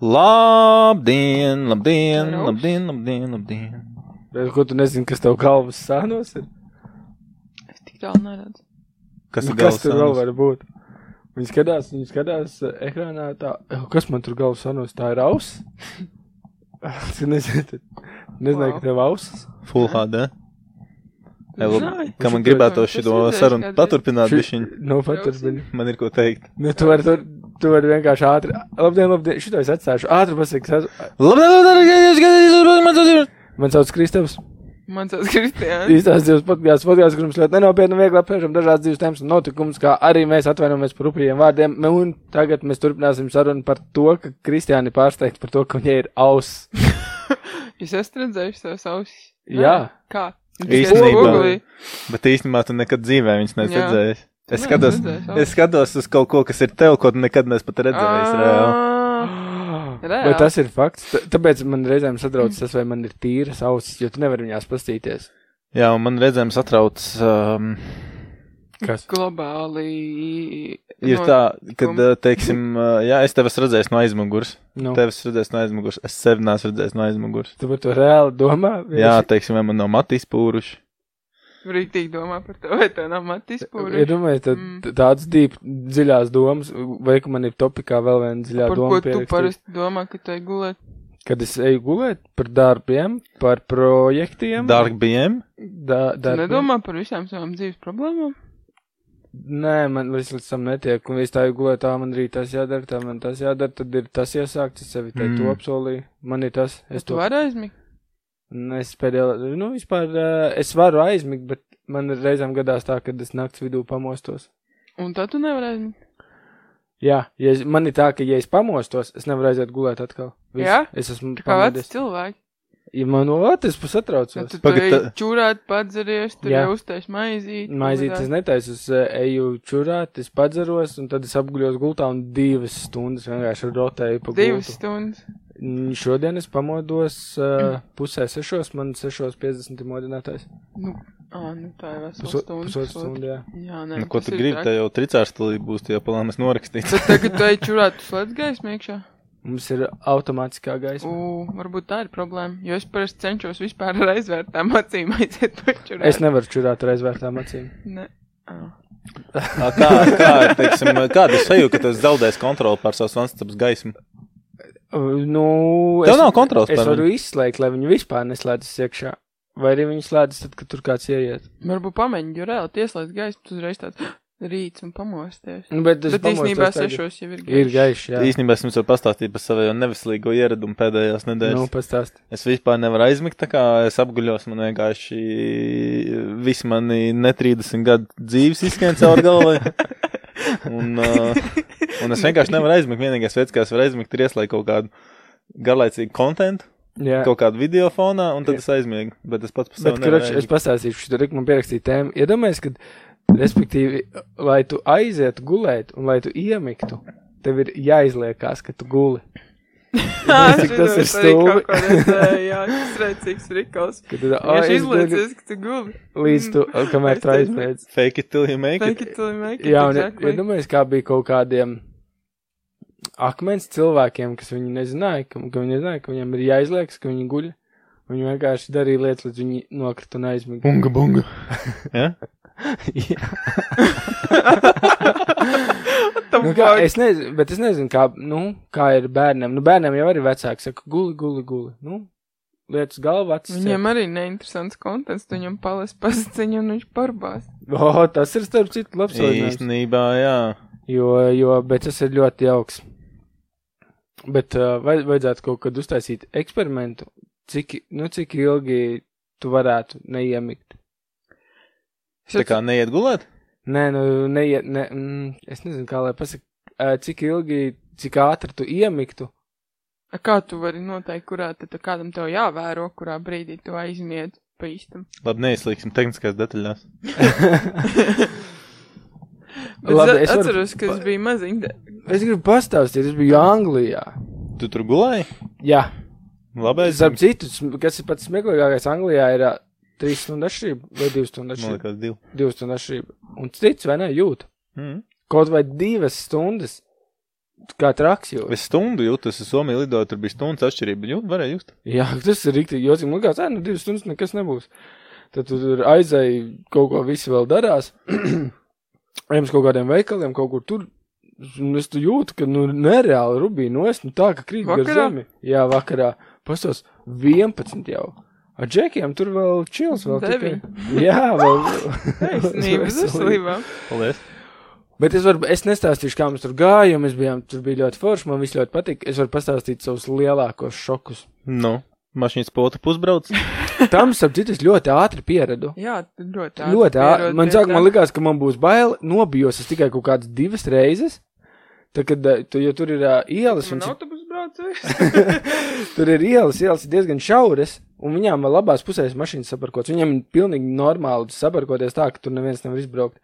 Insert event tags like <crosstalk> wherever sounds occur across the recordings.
Labdien, labdien, labdien, labdien, labdien. Bet, ko tu nezini, kas tev galvas sānos ir? Es tik tālu neredzu. Kas Nu, kas tur vēl var būt? Viņi skatās, viņi skatās uh, ekrānā tā, "Eh, kas man tur galvas sānos, tā ir auss? <laughs> Tu nezini, tu nezināji, Wow. ka tev auss? Full HD. Zināju. kā man gribētu redzēšu sarunu paturpināt, bišķiņ. Nu, pat tur bija. Man ir ko teikt. Nu, tu vari, tur, tu vari vienkārši ātri, labdien, labdien, šito es atstāšu, ātri pasaki, Labdien, labdien, labdien, man sauc Kristaps. Man sauc Kristiāns. Īstās dzīves podkāsts, podkāsts, kur mums ļoti nenopietni viegli apspriežam dažādas dzīves tēmas un notikumus, kā arī mēs atvainojamies par upjiem vārdiem. Me- Un tagad mēs turpināsim sarunu par to, ka Kristiāni pārsteigts par to, ka viņai ir auss. <laughs> Jūs esat redzējuši savus ausis? Jā. Kā? Īstenībā. Bet īstenībā tu nekad dzīvē viņas neesi redzējis. Es skatos, es skatos uz kaut ko, kas ir tev, ko tu nekad neesi pat redzējis. reāli. Ah, Reāli? Vai tas ir fakts? T tāpēc man reizēm satrauc tas, vai man ir tīras ausis, jo tu nevari viņās pastīties. Jā, un man redzējums satrauc. Um, Kas? globāli. ir no- tā, ka, uh, teiksim, uh, jā, es tevi esmu redzējis no aizmugures. Nu, Tevi esmu redzējis no aizmugures. Es sevi neesmu redzējis no aizmugures. tu par to reāli domā? Jā, teiksim, man nav mati izpūruši. Rītīgi domā par to, vai tev nav matis Ja pūri. domāju, tad Mm. tādas dīp, dziļās domas, vai ka man ir topikā vēl viena dziļā Par doma ko tu pierakstīta? parasti domā, ka tu ej gulēt? Kad es eju gulēt par darbiem, par projektiem. Darbiem. Da, Tu darbiem. nedomā par visām savām dzīves problēmām? Nē, man viss līdz tam netiek. Un es tā jau gulēju, tā man rīt tas jādara, tā man tas jādara, tad ir tas iesākts, es sevi Mm. to apsolīju. Man ir tas, es tu to. vari aizmigt. Es pēdējā, nu, vispār, es varu aizmigt, bet man ir reizēm gadās tā, ka es nakts vidū pamostos. Un tad tu nevari aizmigt. Jā, ja es, man ir tā, ka, ja es pamostos, es nevaru aiziet gulēt atkal. Viss. Jā? Es esmu pamodies. cilvēki. Ja man no otras puses Tad satraucos. tu Pagad, tur tā- čurāt, padzeries, tur Jā. jau uztais maizīt. Maizīt es netaisu, es eh, eju čurāt, es padzeros, un tad es apguļos gultā un divas stundas vienkārši rotēju pa Divas gultu. stundas. Mm, Šodien es pamodos uh, pusē sešos, man sešos piecdesmit ir modinātais. Nu, ā, nu tā ir vesela stunda. Pusotru stundu, jā. Jā, nē. Nu, ko tas tu gribi? Tā jau tricārs tulī būs, tie palāmas norakstīts. Bet tagad tu ej čurāt, tu slēdz gaismu iekšā. Mums ir automātiskā gaisma. U, varbūt tā ir problēma, jo es parasti cenšos vispār ar aizvērtām acīm aiziet pačurāt. Es nevaru čurāt ar aizvērtām acīm. Ne. Ā, Kā, kā, teiksim, kāda ir sajūta, ka tas zaudēs kontroli pār savas vanstabas gaismu? Nu, Tev es, nav kontrols es varu izslēgt, lai viņi vispār neslēdzas iekšā. Vai arī viņi slēdzas tad, kad tur kāds ieiet. Varbūt pamēģini, jo reāli tieslēdz gaismu, tu uzreiz tāds rīts un pamosties. Nu, bet es Bet īstenībā sešos jau ir Ir gaišs, jā. Īstenībā es jums varu pastāstīt par savu neveselīgo ieradumu pēdējās nedēļas. Nu, pastāst. Es vispār nevaru aizmigt, tā kā es apguļos, man vienkārši visi mani ne 30 gadu dzīves izskan caur galvai. <laughs> un, uh, un es vienkārši nevaru aizmigt. Vienīgais veids, kā es varu aizmigt, ir ieslēgt kaut kādu garlaicīgu kontentu, Jā. kaut kādu video fonā, un tad es aizmiegu. Bet es pats par Bet, sevi kroč, nevaru. es pastāstīšu, tur man pierakstīja tēmu. Iedomājies, ka, respektīvi, lai tu aizietu gulēt un lai tu iemiktu, tev ir jāizliekās, ka tu guli. <laughs> Cik tas ir stulbi. Jā, <laughs> tas redzīgs rikals. Kad tu aizguļ izliecies, ka tu guli. līdz tu, kamēr tu aizmiedz. Fake it till you make Thank it. you, to make it. Jā, un exactly. iedomājies, kā bija kaut kādiem akmens cilvēkiem, kas viņi nezināja, ka, ka viņi nezināja, ka viņiem ir jāizliekas, ka viņi guļ. Viņi vienkārši darīja lietas, līdz viņi nokrita un aizmiga. Bunga, bunga. <laughs> Ja? Tam Nu, kā, es nezinu, bet es nezinu, kā, nu, kā ir bērniem. Nu, bērniem jau arī vecāki saka, guli, guli, guli. Nu, lietas galva acis. Viņam arī neinteresants kontents, tu viņam palas pasaciņu un viņš parbās. O, tas ir starp citu labs. Īstenībā, jā. Jo, jo, bet tas ir ļoti jauks. Bet uh, vaj, vajadzētu kaut kad uztaisīt eksperimentu, cik, nu, cik ilgi tu varētu neiemigt. Tā kā neiet gulēt? Nē, nu, neiet, ne, mm, es nezinu, kā lai pasaka, cik ilgi, cik ātri tu iemiktu. A, Kā tu vari noteikt, kurā tad kādam tev jāvēro, kurā brīdī tu aizmied pa īstam? Labi, neizslīgsim tehniskās detaļās. <laughs> Labi, es es varu atceros, ka es biju maziņa. Es gribu pastāstīt, es biju Anglijā. Tu tur gulēji? Jā, Labi, starp citu, kas ir pats smieklīgākais Anglijā, ir trīs stundu atšķirība vai divu stundu Man atšķirība. liekas, divi. Divu stundu atšķirība. Un cits, vai ne, jūt. Mm. Kaut vai divas stundas kā traks jau. Es stundu jūtu, es uz Somiju lidoju, tur bija stundas atšķirība. Jūt, varēja just. Jā, <laughs> tas ir rīktīgi jocīgi. Man liekas, nu divas stundas nekas nebūs. Tad tu tur aizēji, kaut ko visi vēl darās. <clears throat> Ejam uz kaut kādiem veikaliem, kaut kur tur. Un es tu jūtu, ka, nu, nereāli rubīna nost, nu tā, ka krīt gar Vakarā? zemi. Jā, vakarā. Pastos 11 jau. Ar džekiem tur vēl čils vēl tikai. Jā, vēl. Veselībā. Paldies. Bet es, varu, es nestāstīšu, kā mums tur gāja, jo mēs bijām, tur bija ļoti forši, man viss ļoti patika. Es varu pastāstīt savus lielākos šokus. Nu, mašīnas po otru pusbrauc. <laughs> Tam, starp citu, es ļoti ātri pieradu. Jā, tad ļoti ātri. Ļoti ātri. Man sākumā likās, ka man būs bail, nobijos es tikai kaut kādas divas reizes. Tā, kad, eh, tu, jo tur ir uh, ielas, un autobus braucējs. <laughs> tur ir ielas, ielas ir diezgan šauras, un viņām vēl labās pusēs mašīnas saparkots. Viņam ir pilnīgi normāli saparkoties tā, ka tur neviens nevar izbraukt.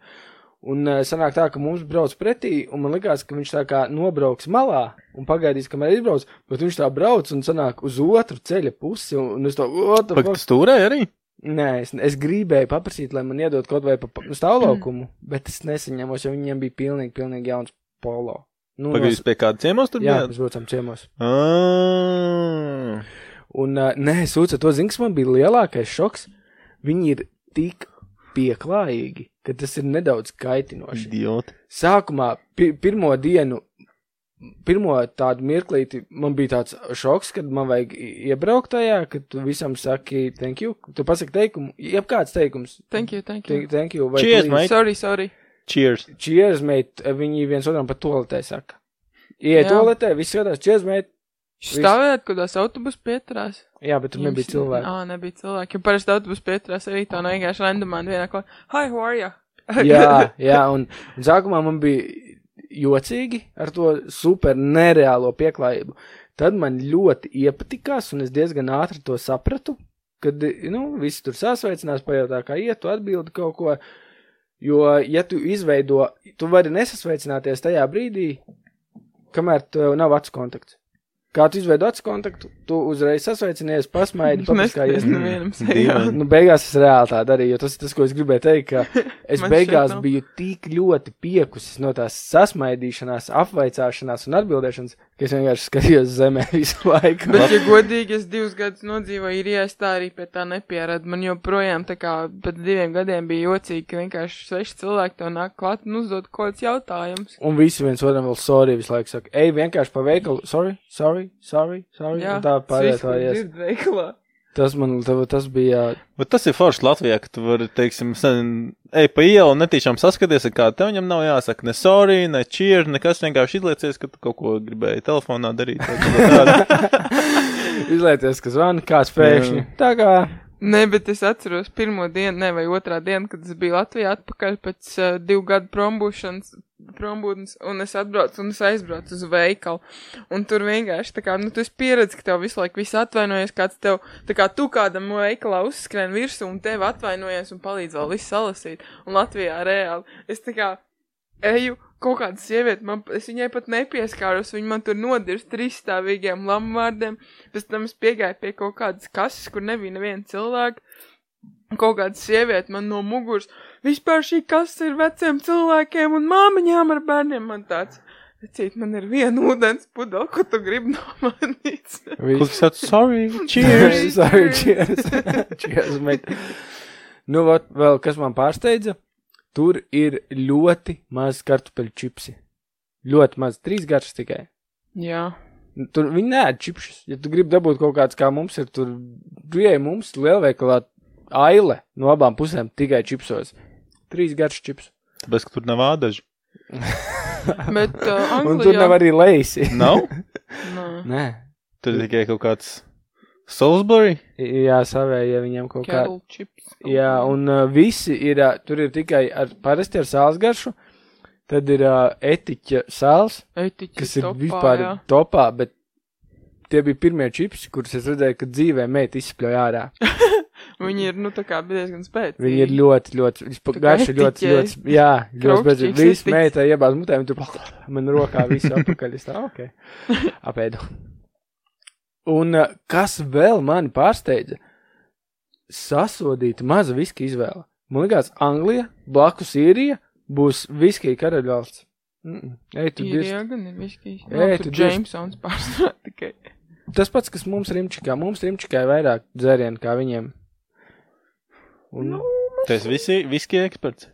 Un uh, sanāk tā, ka mums brauc pretī, un man likās, ka viņš tā kā nobrauks malā un pagaidīs, kamēr izbrauc, bet viņš tā brauc un sanāk uz otru ceļa pusi, un, es to, fuck? tu stūrēji arī? Nē, es, es gribēju paprasīt, lai man iedod kaut vai pa pa stāvlaukumu, bet es nesaņēmos, jo viņiem bija pilnīgi, pilnīgi jauns polo. Nu, Pagaidīs pie kāda ciemos tur jā, bija? mēs braucam ciemos. Ah. Un, uh, nē, sūdzu, to zinu, kas man bija lielākais šoks. Viņi ir tik pieklājīgi, ka tas ir nedaudz kaitinoši. Idioti. Sākumā, pi pirmo dienu, pirmo tādu mirklīti, man bija tāds šoks, kad man vajag iebraukt tajā, kad tu visam saki, thank you. Tu pasaki teikumu, jebkāds teikums, Thank you, thank you. thank, thank you. vai Cheers, please. mate. Sorry, sorry. Cheers. Cheers, mate. Viņi viens otram pat toaletē saka. Iet toaletē, visi skatās, cheers, mate. Stāvējāt, kad tās autobus pieturās? Jā, bet tur nebija cilvēku. Ā, nebija cilvēki. Jo parasti autobus pieturās arī tā vienkārši randomā vienā ko. Hi, how are you? <laughs> jā, jā, un, un sākumā man bija jocīgi ar to super nereālo pieklājību. Tad man ļoti iepatikās, un es diezgan ātri to sapratu, kad, nu, visi tur sasveicinās, pajautā, kā iet, tu atbildi kaut ko. Jo, ja tu izveido, tu vari nesasveicināties tajā brīdī, kamēr tev nav acu kontakts. Kā tu izveido acu kontaktu, tu uzreiz sasveicinies, pasmaidi, <laughs> papaskājies. nevienam sejā. Dīvaini. Nu, beigās es reāli tā darīju, jo tas ir tas, ko es gribēju teikt, ka <laughs> es beigās biju tik ļoti piekusis no tās sasmaidīšanās, apvaicāšanās un atbildēšanas, ka es vienkārši skatījos zemē <laughs> visu laiku. Bet, ja godīgi, es divus gadus nodzīvoju īrijā, es tā arī pie tā nepieradu. Man joprojām tā kā pēc diviem gadiem bija jocīgi, ka vienkārši seši cilvēki tev nāk klāt un uzdod kaut kāds jautājums. Un visi viens otram vēl sorry visu laiku saka, ej, vienkārši pa veikalu, sorry, sorry, sorry, sorry. Jā, un tā pārvietojies. Tas man, tas bija, Bet tas ir forši Latvijā, ka tu vari, teiksim, sen, ej pa ielu un netīšām saskaties, ar kādu tev viņam nav jāsaka ne sorry, ne cheer, nekas vienkārši izliecies, ka tu kaut ko gribēji telefonā darīt. <laughs> izlieties, ka zvana kāds pēkšņi. Tā kā, Nē, bet es atceros pirmo dienu, ne vai otrā dienu, kad es biju Latvijā atpakaļ pēc uh, divu gadu prombūšanas, prombūtnes, un es atbraucu un es aizbraucu uz veikalu. Un tur vienkārši tā kā, nu, tu esi pieredzi, ka tev visu laiku viss atvainojas, kāds tev, tā kā tu kādam veikalā uzskrien virsū un tev atvainojas un palīdz vēl visu salasīt. Un Latvijā reāli. Es tā kā eju kaut kāda sieviete, man, es viņai pat nepieskāros, viņa man tur nodirst trīsstāvīgiem lamvārdiem, pēc tam es piegāju pie kaut kādas kases, kur nebija neviena cilvēka, kaut kāda sieviete man no muguras, vispār šī kasa ir veciem cilvēkiem un māmiņām ar bērniem, man tāds, vecīt, man ir viena ūdens pudela, ko tu gribi no manis. Kas tāds, sorry, <laughs> cheers. Sorry, cheers. <laughs> cheers, mate. Nu, vat, vēl kas man pārsteidza, tur ir ļoti maz kartupeļu čipsi. Ļoti maz, trīs garšas tikai. Jā. Tur viņi nē, čipšus. Ja tu gribi dabūt kaut kāds, kā mums ir, tur bijai mums lielveikalā aile no abām pusēm tikai čipsos. Trīs garšas čips. Tāpēc, ka tur nav ādaži. <laughs> Bet uh, Un Anglijā... tur nav arī leisi. Nav? Nā. Nē. Tur ir tikai kaut kāds Salisbury. Jā, savēja viņiem kaut kā. Chips. Jā, un uh, visi ir, uh, tur ir tikai ar, parasti ar sāls garšu, tad ir uh, etiķa sāls, Etiķi kas ir topā, vispār jā. topā, bet tie bija pirmie čipsi, kurus es redzēju, kad dzīvē meita izspļoja ārā. <laughs> Viņi ir, nu, tā kā diezgan spēcīgi. Viņi ir ļoti, ļoti, vispār Tā kā garši ļoti, ļoti, jā, ļoti spēcīgi. Viss meita iebāz mutē, un tur man rokā visu apakaļ, es tā, ok, <laughs> apēdu. Un uh, kas vēl mani pārsteidza? Sasodīta maza viska izvēle. Man liekas, Anglija, blakus īrija, būs viskija karaļvalsts. Mm. Ej, tu Ir dirsti. jau gan ir viskijs. Ej, Jā, tu. Jamesons pārsvarā tikai. Tas pats, kas mums Rimčikā. Mums Rimčikā ir vairāk dzērienu kā viņiem. Un Nu, Tas visi, viski eksperts.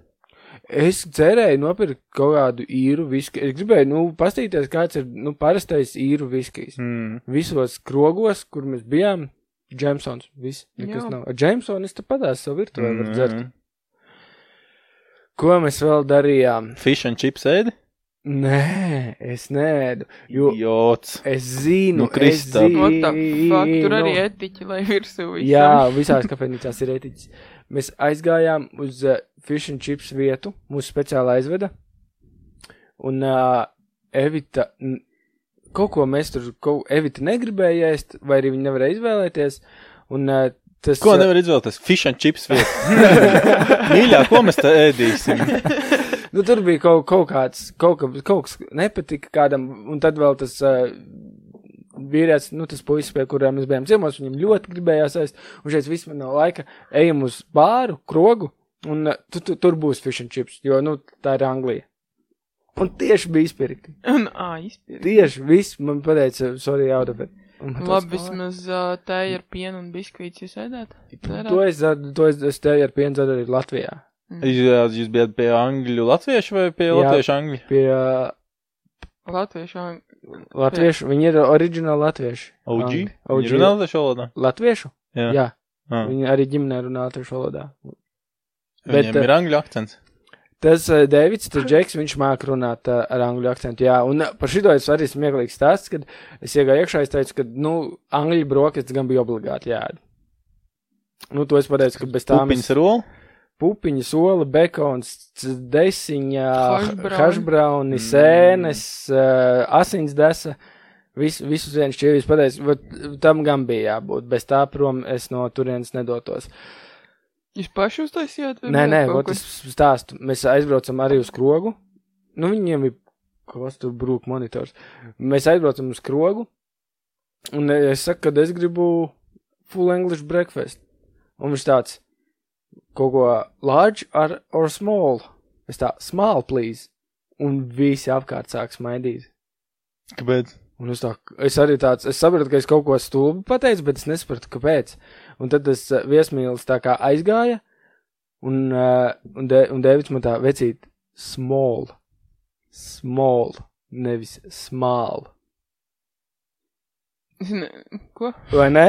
es cerēju nopirkt kaut kādu īru viski. Es gribēju, nu, pastīties, kāds ir, nu, parastais īru viskijs. Mm. Visos krogos, kur mēs bijām, Jamesons, viss, nekas Jā. nav. Ar Jameson es te padās savu virtuvē var dzert. Mm. Ko mēs vēl darījām? Fish and chips ēdi? Nē, es nēdu, jo Jots. es zinu, Nu, Kristap. es what the fuck, tur arī zinu. etiķi, lai virsū visam. Jā, visās kafejnīcās ir etiķis. Mēs aizgājām uz uh, fish and chips vietu, mūsu speciāli aizveda. Un uh, Evita, kaut ko mēs tur, kaut, Evita negribēja ēst, vai arī viņa nevarēja izvēlēties. Un uh, tas. Ko nevar izvēlēties? Fish and chips vieta. <laughs> Mīļā, ko mēs te ēdīsim? Nu, tur bija kaut, kaut kāds, kaut, ka, kaut kas nepatika kādam, un tad vēl tas uh, vīrietis, nu, tas puisis, pie kuriem mēs bijām ciemos, viņam ļoti gribējās ēst, un šeit viss man nav laika, ejam uz bāru, krogu, un uh, tu, tu, tur būs fish and chips, jo, nu, tā ir Anglija. Un tieši bija izpirkti. Un, ā, izpirkt. Tieši viss man pateica, sorry, un man tāds, Labi, vismaz uh, tēja ar pienu un biskvīts jūs ēdāt? To es, to es, es te ar pienu dzeru arī Latvijā. Jūs, jūs bijat pie angļu latviešu vai pie Jā. latviešu angļu? Pie uh, Latviešu. ang- latviešu, viņi ir oriģināli latvieši. OG? Angļi. OG. Runā latviešu valodā? Latviešu? Jā. Jā. Ah. Viņi arī ģimenē runā latviešu valodā. Viņiem Bet, ir angļu akcents. Tas uh, Deivids, tas Džeks, viņš māk runāt uh, ar angļu akcentu. Jā, un uh, par šito es arī smieklīgs stāsts, kad es iegāju iekšā, es teicu, ka, nu, angļu brokastis gan bija obligāti jāēd. Nu, to es pateicu, ka bez tām Pupiņas rola? Pupiņa, sola, bekons, desiņa, Hašbrauni. Mm. sēnes, uh, asins desa. Vis, visus viens šķīvis pateicis, vat, tam gan bija jābūt. Bez tā prom es no turienes nedotos. Jūs paši uztaisījāt? vai Nē, nē, kaut ot, kas? es stāstu. Mēs aizbraucam arī uz krogu. Nu, viņiem ir kas tur brūk monitors. Mēs aizbraucam uz krogu. Un es saku, ka es gribu full English breakfast. Un viņš tāds kaut ko large ar or small. Es tā, small, please. Un visi apkārt sāk smaidīt. Kāpēc? Un es, tā, es arī tāds, es sapratu, ka es kaut ko stulbi pateicu, bet es nesapratu, kāpēc. Un tad tas uh, viesmīlis tā kā aizgāja, un, uh, un, de, un Dēvids man tā vecīt, small, small, nevis small. <laughs> Ne, ko? Vai ne?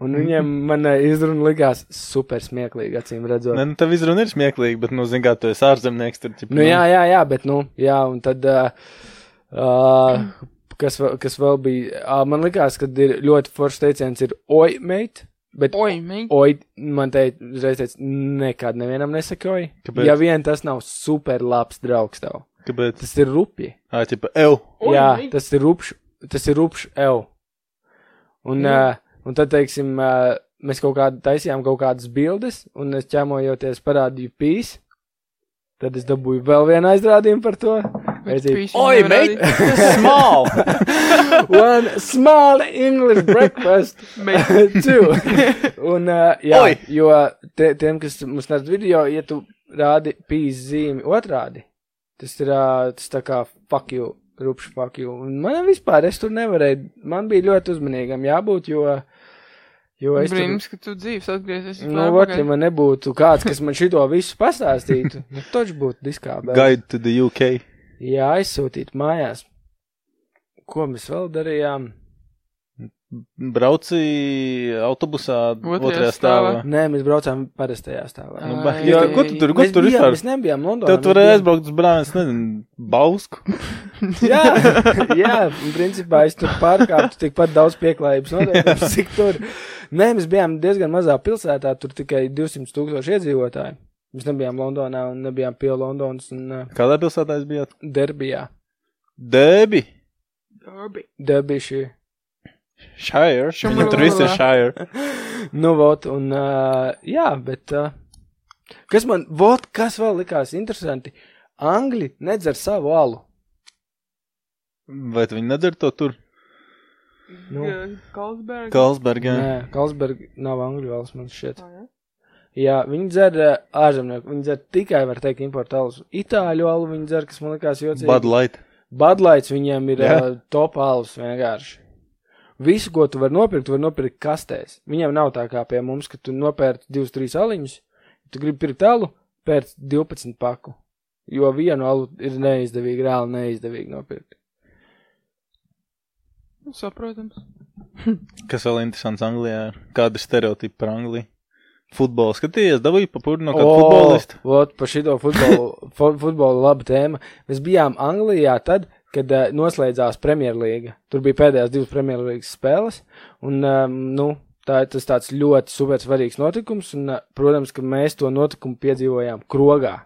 Un viņiem man uh, izruna likās super smieklīgi, acīm redzot. Nē, nu, tev izruna ir smieklīga, bet, nu, zin kā, tu esi ārzemnieks, tur, ķip, Nu, jā, jā, jā, bet, nu, jā, un tad, uh, uh, kas, vēl- kas vēl bija, uh, man likās, ka ir ļoti foršs teiciens, ir oi, mate, bet Oi, mei. oi, man teica, uzreiz teica, nekad nevienam nesaka oi. Kāpēc? Ja vien tas nav super labs draugs tev, Kāpēc? tas ir rupji. Ā, ķipa, ev. Oi, jā, mate. tas ir rupš, tas ir rupš ev. Un, uh, un tad, teiksim, uh, mēs kaut kādā taisījām kaut kādas bildes, un es ķēmojoties parādīju pīs. Tad es dabūju vēl vienu aizrādījumu par to. Oi, mate! <laughs> Small! <laughs> One small English breakfast. <laughs> Two. Un, uh, jā, Oi! jo te, tiem, kas mums nes video, ja tu rādi pīs zīmi otrādi, tas ir, uh, tas tā kā fuck you, rupš fuck you. Un man vispār, es tur nevarēju, man bija ļoti uzmanīgam jābūt, jo, jo es tur, Brīnums, ka tu dzīves atgriezies. nu, vat, ja man nebūtu kāds, kas man šito visu pastāstītu, <laughs> nu, toč būtu diskā. Bet, Guide to the UK. jā, aizsūtīt mājās. Ko mēs vēl darījām? Brauci autobusā Otrajā otrajā stāvā. stāvā. Nē, mēs braucām parastajā stāvā. Nu, Ai, ai, ko tu tur, ko mēs tu tur vispār? Mēs nebijām Londonā. Tev tur bijām- aizbraukt uz brāļus, nezinu, Bausku. <laughs> Jā, <laughs> jā, principā es tur pārkāpu tikpat daudz pieklājības noteikums, cik tur. Nē, mēs bijām diezgan mazā pilsētā, tur tikai 200 tūkstoši iedzīvotāji. Mēs nebijām Londonā un nebijām pie Londonas un uh, Kādā pilsētā jūs bijāt? Derbijā. Debi. Darbi. Derbīši. Shire. Šum- Viņam tur viss ir Shire. <laughs> Nu, vot, un uh, jā, bet. Uh, kas man, vot, kas vēl likās interesanti? Angļi nedzer savu alu. Vai viņi nedara to tur? Nu. Kalsbergs. Kalsbergā. Nē, Kalsberg nav angļu valsts, man šķiet. Jā, viņi dzer uh, ārzemnieku, viņi dzer tikai, var teikt, importu alus. Itāļu alu viņi dzer, kas man likās jocīgi. Bud Light. Badlaits viņiem ir Jā. uh, top alus vienkārši. Visu, ko tu vari nopirkt, tu vari nopirkt kastēs. Viņiem nav tā kā pie mums, ka tu nopērci divus, trīs aliņus. Ja tu gribi pirkt alu, pērc 12 paku. Jo vienu alu ir neizdevīgi, reāli neizdevīgi nopirkt. Saprotams. Kas vēl interesants Anglijā? Kāda ir stereotipa par Angliju? Futbolu skatījies, dabūji pa purnu no kāda futbolista. Vot, par šito futbolu, <laughs> fu- futbolu laba tēma. Mēs bijām Anglijā tad, kad uh, noslēdzās Premjerlīga. Tur bija pēdējās divas Premjerlīgas spēles, un, um, nu, tā ir tas tāds ļoti super svarīgs notikums, un, uh, protams, ka mēs to notikumu piedzīvojām krogā.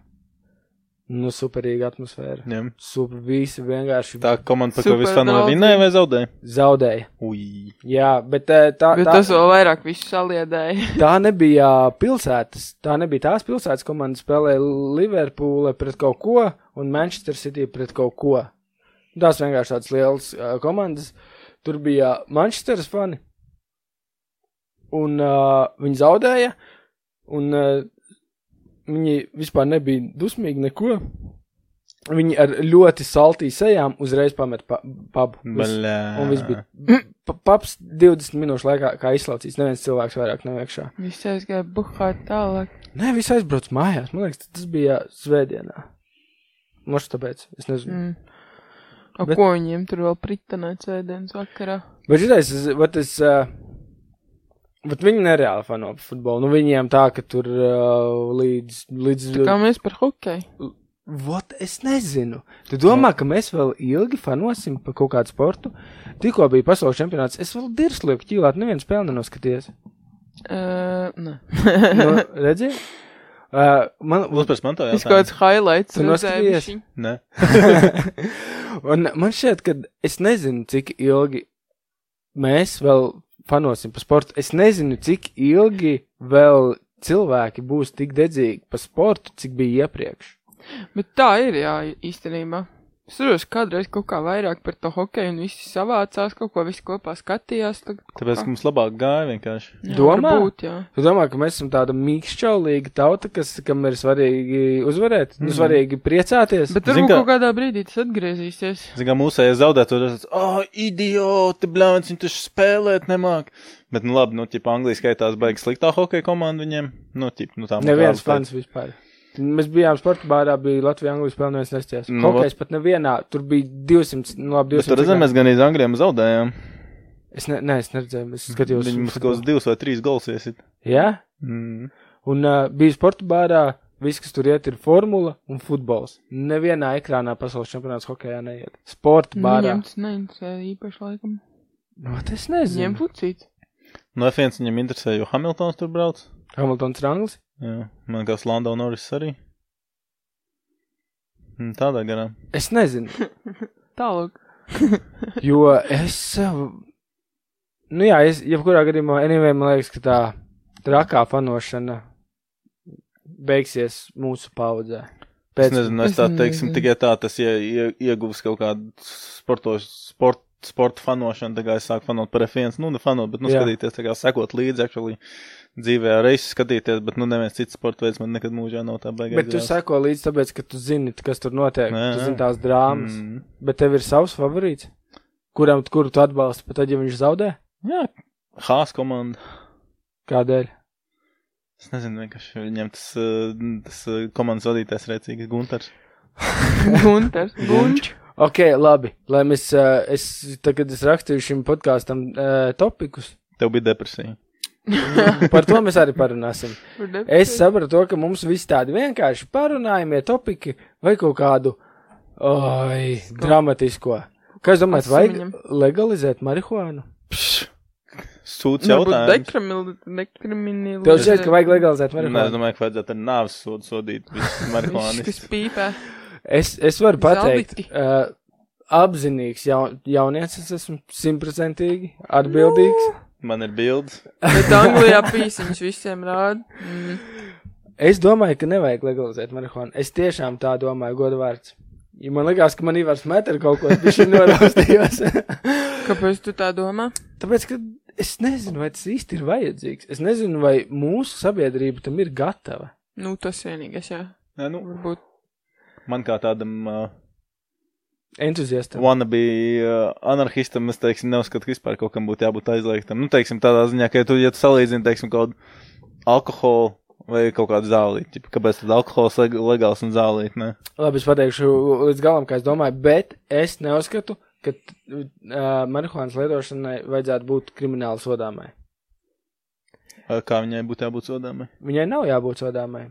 Nu, superīga atmosfēra. Jā. Super, visi vienkārši Tā komanda, par ko vispār draudzīgi. vinnēja vai zaudēja? zaudēja. Ui. Jā, bet uh, tā, Bet tā, tas vēl vairāk visu saliedēja. <laughs> tā nebija pilsētas, tā nebija tās pilsētas komanda spēlēja Liverpūle pret kaut ko un Manchester City pret kaut ko. Tās vienkārši tādas lielas uh, komandas. Tur bija Manchesteras fani, un uh, viņi zaudēja, un uh, viņi vispār nebija dusmīgi neko. Viņi ar ļoti saltī sejām uzreiz pamet pa, pubu. Viss. Baļā. Un viss bija. <clears throat> Pa- Paps 20 minūšu laikā, kā izslaucīs, neviens cilvēks vairāk nav iekšā. Viss aizgāja buhāt tālāk. Nē, viss aizbrauc mājās. Man liekas, tas bija svētdienā. Možda tāpēc, es nezinu. Mm. O, Bet- ko viņiem tur vēl pritanēt sēdienas vakarā? Bet vat es, uh, bet viņi nereāli fano futbolu. Nu, viņiem tā, ka tur uh, līdz, līdz, Tā kā mēs par hokeju. Vot, es nezinu. Tu domā, ka mēs vēl ilgi fanosim par kaut kādu sportu? Tikko bija pasaules čempionāts, es vēl dirslieku ķīlāt, nevienu spēli nenoskaties. Uh, nē. Nu, redzi? Uh, man, Uzpēc man to Es jautāju. kaut kāds highlights Tu bišķiņ. Ne. <laughs> Un man šķiet, ka es nezinu, cik ilgi mēs vēl fanosim par sportu. Es nezinu, cik ilgi vēl cilvēki būs tik dedzīgi par sportu, cik bija iepriekš. Bet tā ir, jā, īstenībā. Es saprotu, kādreiz kaut kā vairāk par to hokeju un visi savācās, kaut ko visi kopā skatījās. Tagad Tāpēc, kā- mums labāk gāja vienkārši. Jā, Domā? Varbūt, jā. Tu domā, ka mēs esam tāda mīkšķaulīga tauta, kas, kam ir svarīgi uzvarēt, mm. nu, svarīgi priecāties? Bet varbūt kā- kaut kādā brīdī tas atgriezīsies. Zini, kā mūsējais zaudēt, tur tas, oh, idioti, blāns, viņi taču spēlēt nemāk. Bet, nu labi, nu, ķip, Anglija skaitās baigi sliktā hokeja komanda viņiem. Nu, ķip, nu tā. Neviens fans vispār. Mēs bijām sporta bārā, bija Latvijas-Anglijas spēle, neviens nestājās. Nu, Nu, Hokejs pat nevienā, tur bija 200, nu labi, Bet 200. tur redzam, mēs gan iz Anglijiem zaudējām. Es, ne, ne, es neredzēju, es skatījos. Viņi mums kaut kādus divus vai trīs gols iesit. Jā? Mm. Un uh, bija sporta bārā, viss, kas tur iet, ir formula un futbols. Nevienā ekrānā pasaules čempionāts hokejā neiet. Sporta bārā. Viņiem tas neinteresē īpaši laikam. Nu, es Viņiem nezinu. fucīt. No F1 viņam interesē, jo Hamiltons tur brauc. Hamiltons ir anglis. Jā, man kāds Lando Norris arī. Mm, Tādā garā. Es nezinu, <laughs> Tālāk. <laughs> jo es. uh, Nu jā, es, jebkurā gadījumā, anyway, man liekas, ka tā trakā fanošana beigsies mūsu paudzē. Es nezinu, es tā teiksim, tikai tā tas ie, ie, ieguvis kaut kādu sportos, sport, sporta fanošanu, tā kā es sāku fanot par F1, nu, ne fanot, bet, nu, Jā. skatīties, tā kā sekot līdzi, actually, dzīvē reizi skatīties, bet, nu, neviens cits sporta veids man nekad mūžā nav tā baigā. Bet tu seko līdzi, tāpēc, ka tu zini, kas tur notiek. Jā, Tu zini tās drāmas. Mm. Bet tev ir savs favorīts, kuram, kuru tu atbalsti, pat tad, ja viņš zaudē? Jā, Hās komanda. Kādēļ? Es nezinu, vienkārši viņam tas, uh, tas uh, komandas vadītājs rēcīgs <laughs> Gunters. Gunters. Gunč. Ok, labi. Lai mēs, uh, es, tagad es rakstīju šim podkāstam topikus. Tev bija depresija. <laughs> Par to mēs arī parunāsim. Es sapratu, to, ka mums visi tādi vienkārši parunājumie topiki vai kaut kādu oi, dramatisko. Jūs domājat, vajag legalizēt marihuānu? Sūds jautājums. dekriminalizēt. Tev šķiet, ka vajag legalizēt Nē, es marihuānu? domāju, ka vajadzētu ar nāves sodu sodīt visus <laughs> Viss, kas marihuānistus. pīpē. Es, es varu pateikt, uh, apzinīgs jaun, jaunietis esmu simtprocentīgi atbildīgs. Man ir bildes. <laughs> Bet Anglijā pīsiņš visiem rāda. Mm. Es domāju, ka nevajag legalizēt marihuānu. Es tiešām tā domāju, godu vārds. Ja man liekas, ka man Ivars met ar kaut ko, ir noraustījos. <laughs> Kāpēc tu tā domā? Tāpēc, ka es nezinu, vai tas īsti ir vajadzīgs. Es nezinu, vai mūsu sabiedrība tam ir gatava. Nu, tas vienīgais, jā. Nē, nu, Varbūt. man kā tādam uh, Entuziastam. wannabe uh, anarchistam, es teiksim, neuzskatu, ka vispār kaut kam būtu jābūt aizliegtam. Nu, teiksim, tādā ziņā, ka ja tu, ja tu salīdzini, teiksim, kaut kādu alkoholu vai kaut kādu zālīti, kāpēc tad alkohols leg legāls un zālīti, ne? Labi, es pateikšu līdz galam, kā es domāju, bet es neuzskatu, ka uh, marihuānas lietošanai vajadzētu būt krimināli sodāmai. Kā viņai būtu jābūt sodāmai? Viņai nav jābūt sodāmai.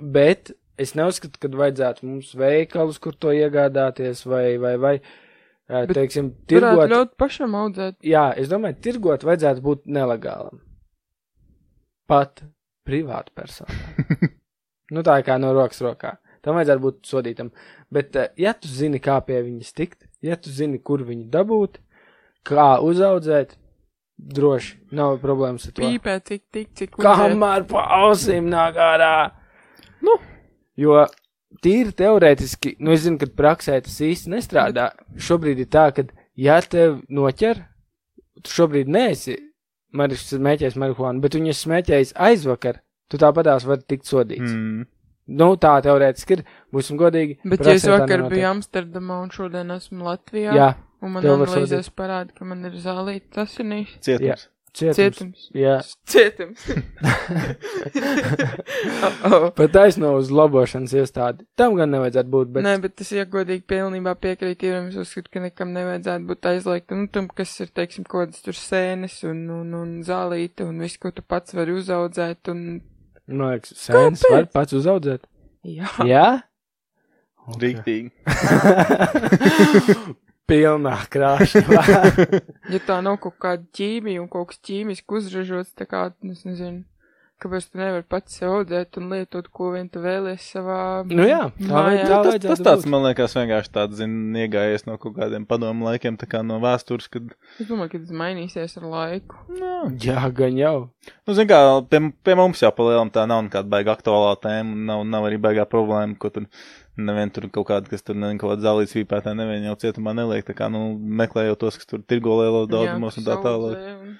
Bet es neuzskatu, ka vajadzētu mums veikalus, kur to iegādāties, vai, vai, vai Bet teiksim, tirgot. ļaut pašam audzēt. Jā, es domāju, tirgot vajadzētu būt nelegālam. Pat privātu personu. <laughs> nu, tā kā no rokas rokā. Tam vajadzētu būt sodītam. Bet, ja tu zini, kā pie viņas tikt, ja tu zini, kur viņu dabūt, kā uzaudzēt, droši nav problēmas ar to. Pīpē, cik, tik, cik. Kamēr pa ausīm nāk ārā. Nu, jo tīri teorētiski, nu, es zinu, ka praksē tas īsti nestrādā. Šobrīd ir tā, ka, ja tev noķer, tu šobrīd neesi maris, smēķējis marihuānu, bet viņu smēķējis aizvakar, tu tāpatās vari tikt sodīts. Mm. Nu, tā teorētiski ir, būsim godīgi. Bet, ja es vakar biju Amsterdamā un šodien esmu Latvijā, Jā, un man analīzēs parāda, ka man ir zālīti, tas ir nīši. Cietums. cietums. Jā, Cietums. <laughs> oh, pat taisno uz labošanas iestādi. Tam gan nevajadzētu būt, bet... Nē, bet es iegodīgi pilnībā piekrītu, jo es uzskatu, ka nekam nevajadzētu būt aizliegt. Nu, tam, kas ir, teiksim, kodas tur sēnes un, un, un zālīte un viss, ko tu pats vari uzaudzēt. Un... man liekas, sēnes var pats uzaudzēt. Jā. Jā? Rīktīgi. <laughs> <laughs> Pilnā krāšņā. <laughs> Ja tā nav kaut kāda ķīmija un kaut kas ķīmiski uzražots, tā kā, es nezinu, kāpēc tu nevari pats sev audzēt un lietot, ko vien tu vēlies savā. Nu jā, tā vajag- tā Tas, tas tāds, būt. man liekas, vienkārši tāds, zin, iegājies no kaut kādiem padomu laikiem, tā kā no vēstures, kad, Es domāju, ka tas mainīsies ar laiku. nu, Jā, gan jau. nu, zin kā, pie, pie mums jau palielam tā nav nekāda baiga aktuālā tēma, un nav, nav arī baigā problēma, ko tur, nevien tur kaut kāda, kas tur, nevien kaut kāda zālīts vīpētā, nevien jau cietumā neliek, tā kā, nu, meklējot tos, kas tur tirgo lielo daudzumos un tā tālāk. un-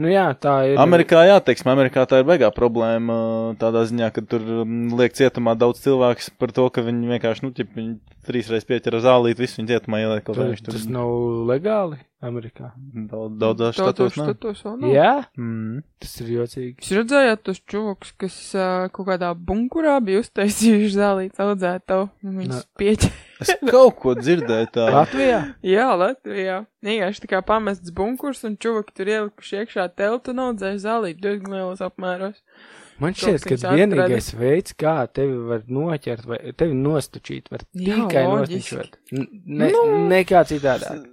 Nu jā, tā ir. Amerikā, jā, teiksim, Amerikā tā ir baigā problēma tādā ziņā, ka tur mm, liek cietumā daudz cilvēku par to, ka viņi vienkārši, nu, ķip, viņi trīsreiz pieķera zālīt, visu viņi cietumā ieliek, viņš tur tas nav legāli Amerikā. daudz, daudzās štatos. štatos vēl nav. Jā, Mm. tas ir jocīgi. Jūs redzējāt tos čuvukus, kas uh, kaut kādā bunkurā bija uztaisījuši zālīts audzētavu, un viņus pieķēra. Es kaut ko dzirdēju tādu. <laughs> Latvijā? Jā, Latvijā. Vienkārši tā kā pamests bunkurs, un čuvaki tur ielikuši iekšā teltu un audzēja zālīti diezgan lielos apmēros. Man šķiet, ka vienīgais veids, kā tevi var noķert, vai tevi nostučīt, var Jā, tikai loģiski. nostučot. N- Ne, Nu. nekā citādāk.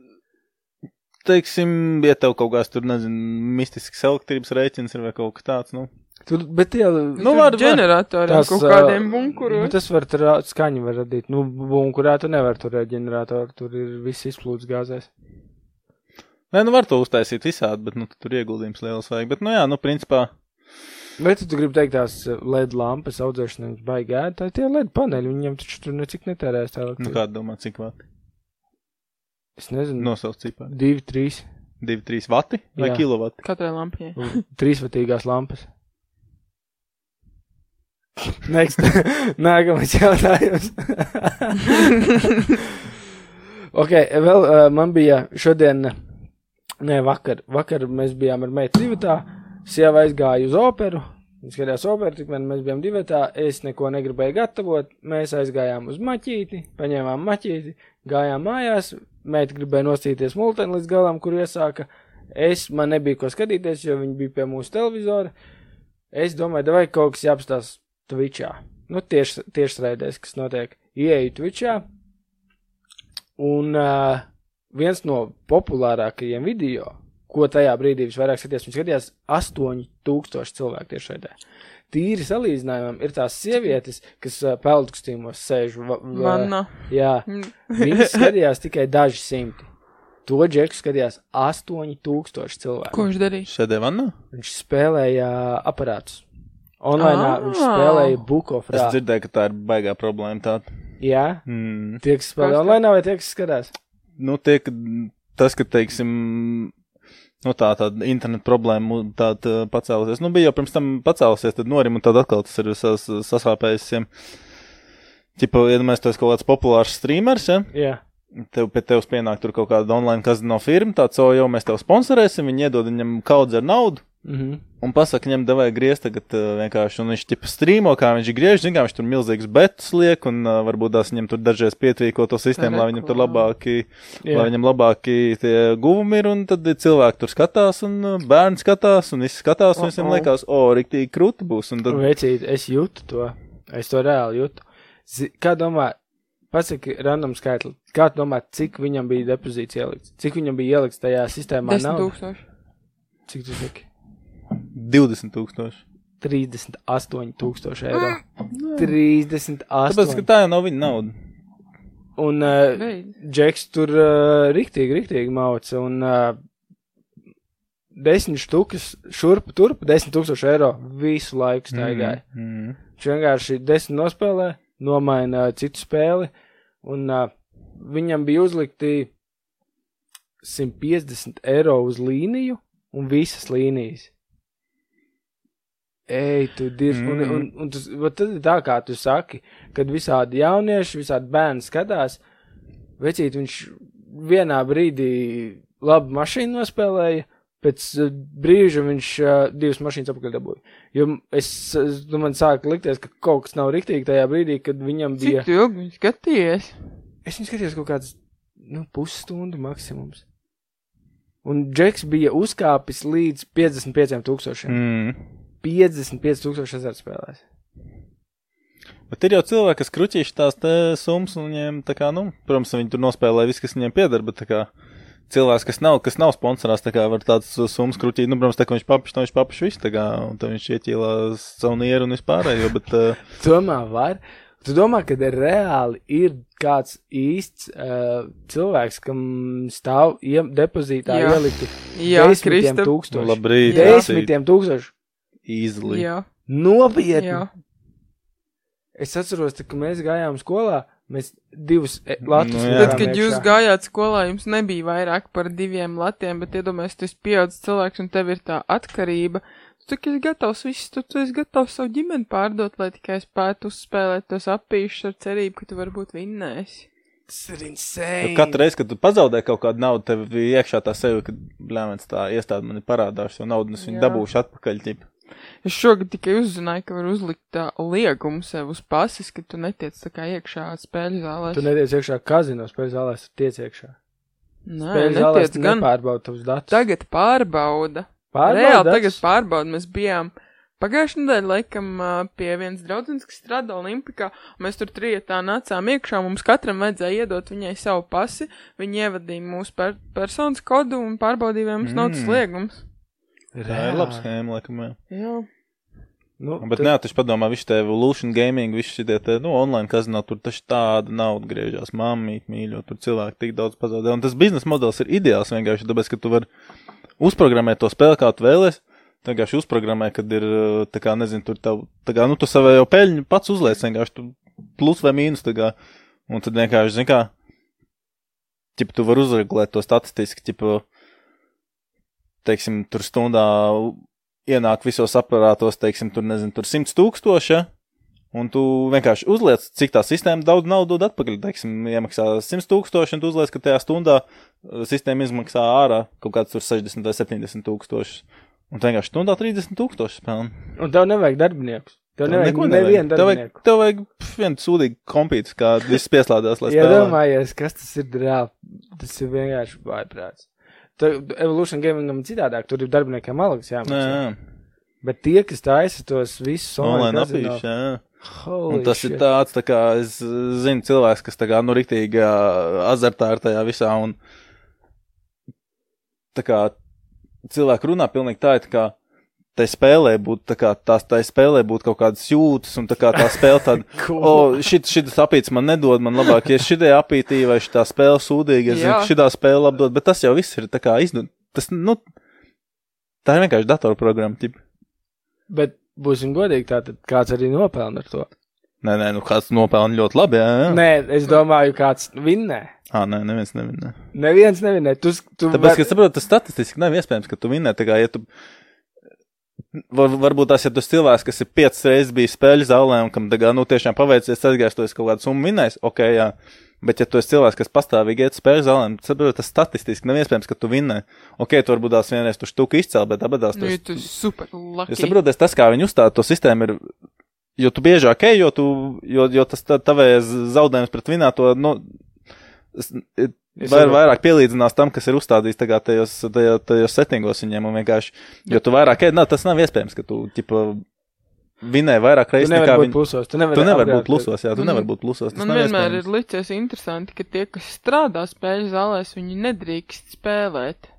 Teiksim, ja tev kaut kāds tur, nezinu, mistisks elektrības rēķins ir vai kaut kas tāds, nu. Tur, bet tie, Nu, var- ģeneratoriem Tas, kaut kādiem nu, bunkuros. tas var tur skaņu var radīt. Nu, bunkurā tu nevar turēt ģeneratoru, tur ir viss izplūds gāzēs. Nē, nu var to uztaisīt visādi, bet, nu, tur ieguldījums liels vajag. Bet, nu jā, nu, principā, Vai tu, tu gribi teikt tās LED lampas baigi ēd? Tā ir tie LED paneļi, viņiem taču tur necik netērēs tā nu, elektrība. kā domā, cik vati? Es nezinu. Nosauc cipari. Divi, trīs. 2-3 vati vai Jā. kilovati? Katrai lampiņai. Trīsvatīgās lampas. <laughs> Next. <laughs> Nākamais jautājums. <laughs> ok, vēl uh, man bija šodien, ne vakar, vakar mēs bijām ar meitu divatā, sieva aizgāja uz operu, viņa skatījās operu, tik vien mēs bijām divatā, es neko negribēju gatavot, mēs aizgājām uz maķīti, paņēmām maķīti, gājām mājās, meita gribēja nosīties multeni līdz galam, kur iesāka, es, man nebija ko skatīties, jo viņi bija pie mūsu televizora, es domāju, vai kaut kas jāapstās Twitchā. Nu, tieši, tieši raidēs, kas notiek. Ieeju Twitchā, un uh, viens no populārākajiem video, ko tajā brīdī visvairāk skatījās, viņš skatījās 8000 cilvēku tieši raidē. Tīri salīdzinājumam ir tās sievietes, kas uh, peldkustīmos sēž. Va, va, Vanna. jā, viņas <laughs> skatījās tikai daži simti. To džeku skatījās 8000 cilvēku. Ko viņš darīja? Šedē vannā? Viņš spēlēja aparātus. Online Ah. viņš spēlēja Book of Es dzirdēju, ka tā ir baigā problēma tāda. Jā, Mm. tie, kas spēlē online, vai tie, kas skatās? Nu, tie, ka tas, ka, teiksim, nu, tā, tāda interneta problēma tāda pacēlusies. Nu, bija jau pirms tam pacēlusies, tad norim un tad atkal tas ir sas, sasāpējis. Tipo, tu esi kaut kāds populārs streamers, ja? Jā. Tev pie tevis pienāk tur kaut kāda online kazino firma, tāds, o, jau mēs tev sponsorēsim, viņi iedod viņam kaudzi ar naudu. Mm -hmm. Un pasaka, viņam devēja griezt tagad uh, vienkārši, un viņš tipa strīmo, kā viņš griež, zin, kā viņš tur milzīgs betus liek, un uh, varbūt tās viņam tur dažreiz pietrīko to sistēmu, lai viņam tur labāki, Jā. lai viņam labāki tie guvumi ir, un tad cilvēki tur skatās, un uh, bērni skatās, un visi skatās, un visiem O, o. liekas, o, riktīgi krūti būs, un tad, Vecīt, es jūtu to. Es to reāli jūtu. Zi- Kā domā, pasaki random skaitli. Kā domā, cik viņam bija depozīts ielikts? Cik viņam bija ielikts tajā sistēmā? 10 naudas? tūkstoši. Cik tu saki? 20 tūkstoši. 38 tūkstoši eiro. 38. Tāpēc, ka tā jau nav viņa nauda. Un uh. Džeks tur uh, riktīgi, riktīgi mauca. Un uh, desmit štukas šurp, turp, desmit tūkstoši eiro visu laiku staigāja. Mm, mm. Viņš vienkārši desmit nospēlē, nomaina citu spēli, un uh, viņam bija uzlikti 150 eiro uz līniju un visas līnijas. Ej, tu dirzi, mm. un, un, un tas, tad ir tā, kā tu saki, kad visādi jaunieši, visādi bērni skatās, vecīt, viņš vienā brīdī labu mašīnu nospēlēja, pēc uh, brīža viņš uh, divas mašīnas apakaļ dabūja. Jo es, es nu, man sāka likties, ka kaut kas nav riktīgi tajā brīdī, kad viņam bija. Cik ilgi viņu skatījies? Es viņu skatījos kaut kāds, nu, pusstundu maksimums. Un Džeks bija uzkāpis līdz 55 tūkstošiem. Mm. Mm. 55 tūkstoši azartspēlēs. Bet ir jau cilvēki, kas kruķīši tās te summas, un viņiem tā kā, nu, protams, viņi tur nospēlē visu, kas viņiem pieder, bet tā kā cilvēks, kas nav, kas nav sponsorās, tā kā var tāds summas kruķīt, nu, protams, tā kā viņš papiš, no viņš papiš visu, tā kā, un tad viņš ieķīlā savu nieru un vispārējo, bet, <laughs> uh, Domā, var. Tu domā, ka reāli ir kāds īsts uh, cilvēks, kam stāv depozītā Jā. ielikti Jā, desmitiem Kristap. nu, tūkstoši. labrīt, Jā. Desmitiem tūkstoši. Easily. Jā, Nopietni. jā. Es atceros, tā, ka mēs gājām skolā, mēs divus e, latus Nu, jā. Tad, likām kad jūs gājāt skolā, jums nebija vairāk par diviem latiem, bet iedomājieties, tu esi pieaudzis cilvēks un tev ir tā atkarība. Tu tikai esi gatavs visu, tu, tu esi gatavs savu ģimeni pārdot, lai tikai spētu uzspēlēt tos apīšus ar cerību, ka tu varbūt vinnēsi. Tas ir insane. Katru reizi, kad tu pazaudē kaut kādu naudu, tev bija iekšā tā sevi, ka, blēmens, tā iestāde man ir parādājusi šo naudu, un es viņu dabūšu atpakaļ, ķip. Es šogad tikai uzzināju, ka var uzlikt tā liegumu sev uz pases, ka tu netiec tā kā iekšā spēļu zālē. Tu netiec iekšā kazino spēļu zālēs, tu tiec iekšā. Nē, Spēļu netiec tu gan. nepārbauda tavus datus. Tagad pārbauda. Pārbauda Reāli datus? tagad pārbauda. Mēs bijām pagājušajā nedēļā, laikam, pie vienas draudzenes, kas strādā Olimpikā. Mēs tur trietā nācām iekšā. Mums katram vajadzēja iedot viņai savu pasi. Viņa ievadīja mūsu per personas kodu un pārbaudīja, vai mums nav tas Mm. Liegums. Tā ir laba schēma, laikam, jā. Jā. Nu, Bet nē, taču padomā, viss te Evolution Gaming, viss šitie te, nu, online kazino, tur taču tāda nauda griežās, mammīt, mīļo, tur cilvēki tik daudz pazaudē. Un tas biznesa modelis ir ideāls vienkārši, tāpēc, ka tu vari uzprogrammēt to spēli, kā tu vēlies. Vienkārši uzprogrammē, kad ir, uh, tā kā, nezinu, tur tev, tā kā, nu, tu savai jau peļņu pats uzliec, vienkārši tu plus vai mīnus, tā kā, un tad vienkārši, zin kā, ķip, tu vari uzregulēt to statistiski, ķip, teiksim, tur stundā ienāk visos aparātos, teiksim, tur, nezinu, tur 100 tūkstoši, un tu vienkārši uzliec, cik tā sistēma daudz naudu dod atpakaļ, teiksim, iemaksā 100 tūkstoši, un tu uzliec, ka tajā stundā uh, sistēma izmaksā ārā kaut kāds tur 60 vai 70 tūkstoši. Un vienkārši stundā 30 tūkstoši spēlē. Un tev nevajag darbiniekus. Tev nevajag Neko nevienu Tev vajag, darbinieku. tev vajag vienu sūdīgu kompītu, kā viss pieslādās, lai <laughs> spēlētu. domājies, kas tas ir reāli, tas ir vienkārši vaiprāts. Evolution Gamingam citādāk, tur ir darbiniekiem algas jāmaksā. jā, Bet tie, kas taisa tos visus online kazino- apīši, jā. Holy Un tas shit. ir tāds, tā kā es zinu, cilvēks, kas tā kā, nu, riktīgi ā, azartā ir tajā visā, un tā kā cilvēki runā pilnīgi tā, it kā tai spēlē būtu, tā tās tai spēlē būtu kaut kādas jūtas, un tā kā tā spēle tāda, <laughs> Cool. o, šit, šitas apīts man nedod, man labāk, ja šitie apītī vai šitā spēle sūdīgi, es zinu, šitā spēle labdod, bet tas jau viss ir tā kā izdod, tas, nu, tā ir vienkārši datorprogramma, tip. Bet būsim godīgi, tātad kāds arī nopelna ar to. Nē, nē, nu kāds nopelna ļoti labi, jā, jā. Nē, es domāju, kāds vinnē. Ā, nē, neviens nevinē. Neviens nevinnē. Tu, tu Tāpēc, ka saprotu, tas statistiski nav iespējams, ka tu vinnē, tā kā, ja tu, var, varbūt tās, ja tu esi cilvēks, kas ir piecas reizes bijis spēļu zālē un kam, kā, nu, tiešām paveicies, esi kaut kādu summu vinnējis, ok, jā. Bet, ja tu esi cilvēks, kas pastāvīgi iet uz spēļu zālēm, tad saprotu, tas statistiski nav iespējams, ka tu vinnē. Ok, tu varbūt tās vienreiz tu štuku izcēl, bet abadās tu Nu, esi tu esi super Ja lucky. saprotiet, tas, kā viņi uzstāda to sistēmu, ir, jo tu biežāk ej, jo, tu, jo, jo tas tavējais zaudējums pret vinēto, nu, es- vai, vairāk pielīdzinās tam, kas ir uzstādīts tagad tajos, tajos, tajos settingos viņiem, un vienkārši, jo tu vairāk ej, nav, tas nav iespējams, ka tu, tipa, vinē vairāk reizes nekā būt viņi. plusos. Tu nevari, Tu nevari būt plusos, jā, tu Mhm. nevari būt plusos. Tas Man vienmēr iespējams. ir licies interesanti, ka tie, kas strādā spēļu zālēs, viņi nedrīkst spēlēt.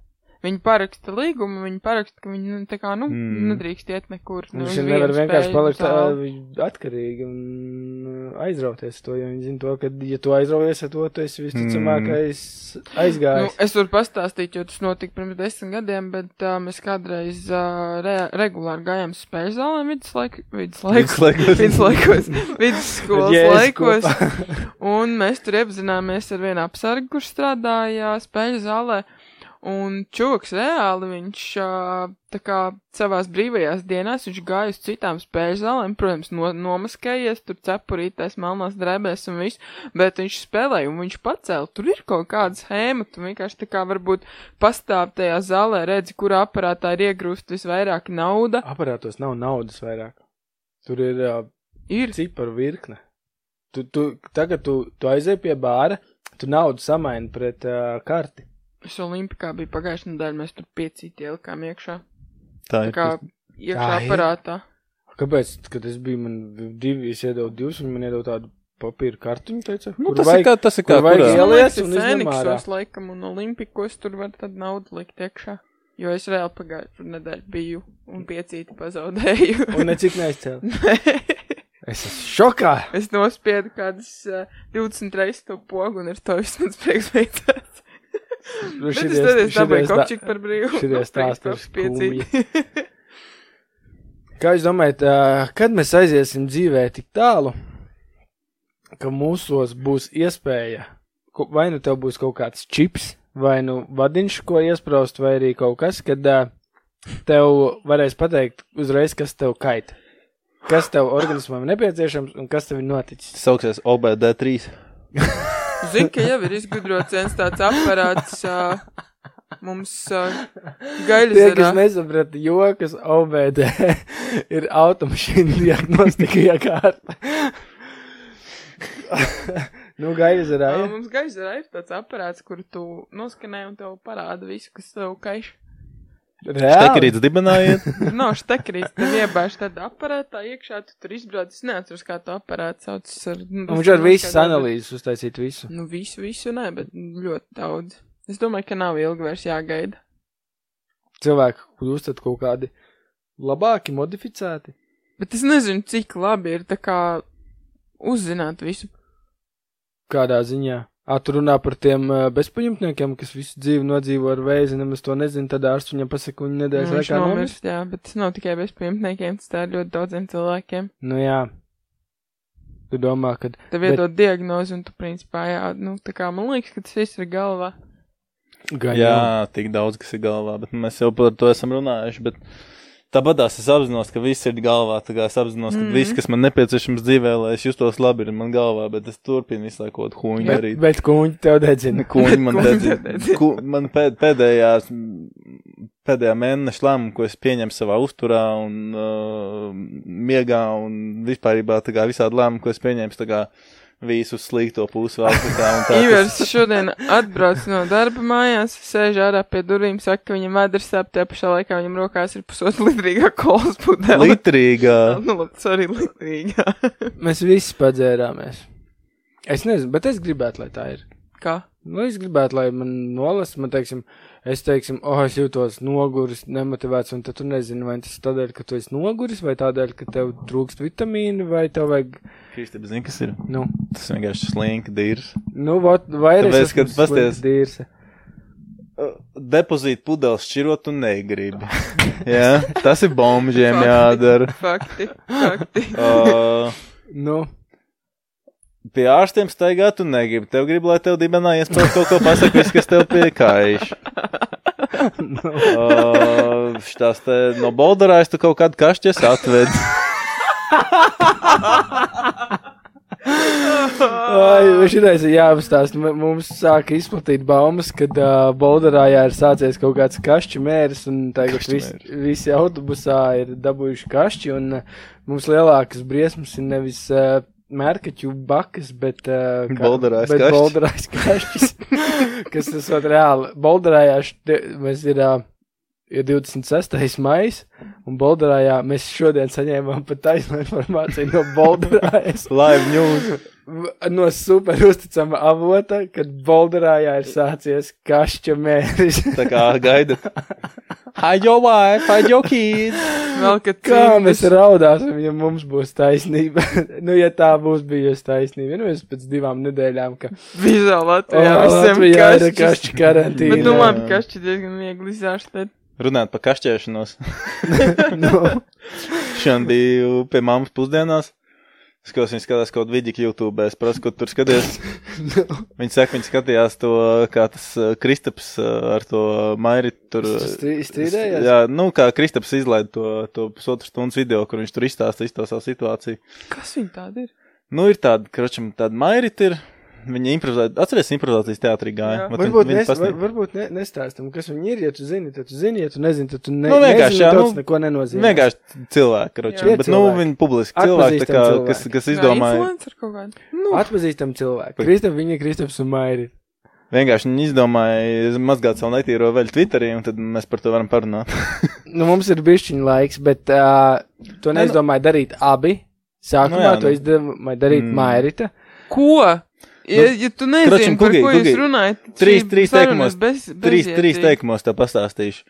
Viņi paraksta līgumu, viņi paraksta, ka viņi nu, tā kā, nu, Mm. mm. nedrīkst iet nekur. ne Viņš nevar vienkārši palikt zāli. ā, atkarīgi un aizrauties to, jo viņi zina to, ka, ja tu aizraujies ar to, tu esi visticamākais Nu, aizgājis. es varu pastāstīt, jo tas notika pirms desmit gadiem, bet uh, mēs kādreiz uh, re, regulāri gājām spēļu zālēm viduslaik, viduslaikos, Viduslaikos. <laughs> vidusskolas <laughs> Jēzus laikos. Un mēs tur iepazināmies ar vienu apsargu, kurš strādāja spēļu zālē. Un čūks reāli viņš tā kā savās brīvajās dienās viņš gāja uz citām spēļu zālēm, protams, no, nomaskējies, tur cepurītēs, melnās drēbēs un viss, bet viņš spēlēja un viņš pacēla. Tur ir kaut kāda schēma, tu vienkārši tā kā varbūt pastāv tajā zālē, redzi, kurā aparātā ir iegrūst visvairāk nauda. Aparātos nav naudas vairāk. Tur ir uh, Ir. ciparu virkne. Tu, tu, tagad tu, tu aizej pie bāra, tu naudu samaini pret uh, karti. Es Olimpikā biju pagājušajā nedēļā, mēs tur piecīti ielikām iekšā. Tā Tā ir. kā tas- iekšā Tā ir. aparātā. Kāpēc? Kad es biju, man divi, es iedevu divus, un man iedeva tādu papīra kartiņu, teica, Nu, tas vajag, ir kā, tas ir kā, vajag liekas, un ir. Fēniksos laikam un Olimpikos tur var tad naudu likt iekšā. Jo es reāli pagājušajā nedēļā biju un piecīti pazaudēju. un necik neizcēl. <laughs> Es esmu šokā! es nospiedu kādas uh, 20 reizes to pogu un ar to viss mans prieks beidzās. Nu, Bet es šities- tad es tā- kopčiku par brīvu. šitie stāsti ir par piecīti. <laughs> Kā jūs domājat, kad mēs aiziesim dzīvē tik tālu, ka mūsos būs iespēja, vai nu tev būs kaut kāds čips, vai nu vadiņš, ko iespraust, vai arī kaut kas, kad tev varēs pateikt uzreiz, kas tev kaita. Kas tev organismam nepieciešams un kas tev ir noticis? Tas sauksies OBD3. Zini, ka jau ir izgudrots viens tāds aparāts uh, mums uh, gaļas Tie, kas zarā. nesaprata jokas, OBD <laughs> ir automašīna diagnostika iekārta. <laughs> nu, gaļas ar Ā, āju. Mums gaļas zarā ir tāds aparāts, kur tu noskanē un tev parāda visu, kas tev kaiš. Reāli? Tekerīts dibinājiet. Tur <laughs> nav štekrīts, tev iebāž tādā aparātā iekšā, tu tur izbrauc. Es neatceros, kā to aparātu sauc. Ar, nu, viņš var visas analīzes uztaisīt visu. Nu, visu, visu nē, bet ļoti daudz. Es domāju, ka nav ilgi vairs jāgaida. Cilvēki kļūstat kaut kādi labāki, modificēti. Bet es nezinu, cik labi ir tā kā uzzināt visu. Kādā ziņā? Ā, tu runā par tiem uh, bezpaņemtniekiem, kas visu dzīvi nodzīvo ar vēzi, nemaz to nezina, tad ārsts viņam pasaka, un nedēļas Nu, laikā nomirst. nomirst, jā, bet tas nav tikai bez piemtniekiem, tas tā ir ļoti daudziem cilvēkiem. Nu jā. Tu domā, ka Tev Bet- iedod diagnozi, un tu principā, jā, nu, tā kā man liekas, ka tas viss ir galvā. gan Jā, jau. tik daudz, kas ir galvā, bet mēs jau par to esam runājuši. Bet tāpat es apzinos, ka viss ir galvā. Es apzinos, ka mm. viss, kas man nepieciešams dzīvē, lai es justos labi, ir man galvā, bet es turpinu ko huņu Bet, darīt. bet kuņi tev dedzina. <laughs> Kuņi man teica. ku, man pēd, pēdējās, pēdējā mēneša lēmuma, ko es pieņemu savā uzturā un uh, miegā un vispārībā tā kā visādi lēmumi, ko es pieņēmu, visu slikto pusi vēl tā un tā. <laughs> Ivers šodien atbrauc no darba mājās, sēž ārā pie durvīm, saka, ka viņam vēders sāp, tajā pašā laikā viņam rokās ir pusotra litrīgā kolas pudele. Litrīgā. <laughs> Nu, labi, sorry, litrīgā. <laughs> Mēs visi padzērāmies. Es nezinu, bet es gribētu, lai tā ir. Kā? Nu, es gribētu, lai man nolas, man teiksim, es teiksim, oh, es jūtos noguris, nemotivēts, un tad tu nezini, vai tas tādēļ, ka tu esi noguris, vai tādēļ, ka tev trūkst vitamīnu, vai tev vajag, Kristēns, zini, kas ir? nu, Tas vienkārši slinka dīrs. nu, vot, vai arī Tāpēc, kad pasties- dīrse. Depozīt pudeles šķirot un negribi. <laughs> Jā, tas ir bombžiem jādara. Fakti, fakti. <laughs> Uh, Nu, Pie ārstiem staigāt tu negribi. Tev grib, lai tev dibenā iespējas kaut ko pasaka, viss, kas tev piekājuši. Uh, <laughs> Šitās te no bolderājas tu kaut kādu kašķies atved. Ai, šitais ir jāapstāst. M- Mums sāka izplatīt baumas, kad uh, Bolderājā ir sācies kaut kāds kašķi mērs, un tagad vis, visi autobusā ir dabūjuši kašķi, un uh, mums lielākas briesmas ir nevis uh, mērkaķu bakas, bet, uh, Bolderājas kašķis. <laughs> Kas tas var reāli. Bolderājā mēs ir, uh, ir 26. maijs, un Bolderājā mēs šodien saņēmām pat taisno informāciju no Bolderājas Live news. <laughs> no super uzticama avota, kad Bolderājā ir sācies kašķa mēris. <laughs> Tā kā gaida. <laughs> Hide your wife, hide your kids. Vēl, kad Kā cīnās- mēs raudāsim, ja mums būs taisnība? <laughs> nu, ja tā būs bijusi taisnība, nu mēs pēc divām nedēļām, ka Visā Latvijā O, visiem Latvijā ir kašķis. kašķa karantīna. Bet nu Jā. labi, kašķi diezgan viegli izārstēt. Runāt par kašķēšanos. nu, Šodien biju pie mammas pusdienās. Skatos, viņa skatās kaut kādu vidīgu YouTube, es prasu, ko tur skaties. <laughs> Viņa saka, viņa skatījās to, kā tas Kristaps ar to Mairi tur. Strī- strīdējās? Jā, nu, kā Kristaps izlaida to, to pusotru stundas video, kur viņš tur izstāsta īsto savu situāciju. Kas viņi tādi ir? Nu, ir tāda, kročam, tāda Mairita ir. Viņa improvizē, atceries, improvizācijas teātrī gāja. Jā. Varbūt, viņa nes, pasniedz. var, varbūt ne, nestāstam, kas viņi ir. Ja tu zini, tad tu zini, ja tu nezini, tad tu ne, Nu, vienkārši, nezini, jā, tas nu, neko nenozīmē. Vienkārši cilvēki, kročam, Jā. bet, nu, Cilvēki. viņi publiski cilvēki, tā kā, Atpazīstami kas, cilvēki. kas izdomāja. Influencer kaut kādi. Nu, Atpazīstam cilvēku. Kristap, viņa ir Kristaps un Mairi. Vienkārši viņi izdomāja mazgāt savu netīro veļu Twitterī, un tad mēs par to varam parunāt. <laughs> Nu, mums ir bišķiņa laiks, bet uh, to nu- neizdomāju darīt abi. Sākumā Nu jā, to nu. izdomāju darīt mm. Mairita. ko? Ja, ja tu nezini, kročam, par Gugi, ko Gugi, jūs runājat, tad trīs- trīs teikumos- ir bez, trīs, trīs teikumos tā pastāstīšu.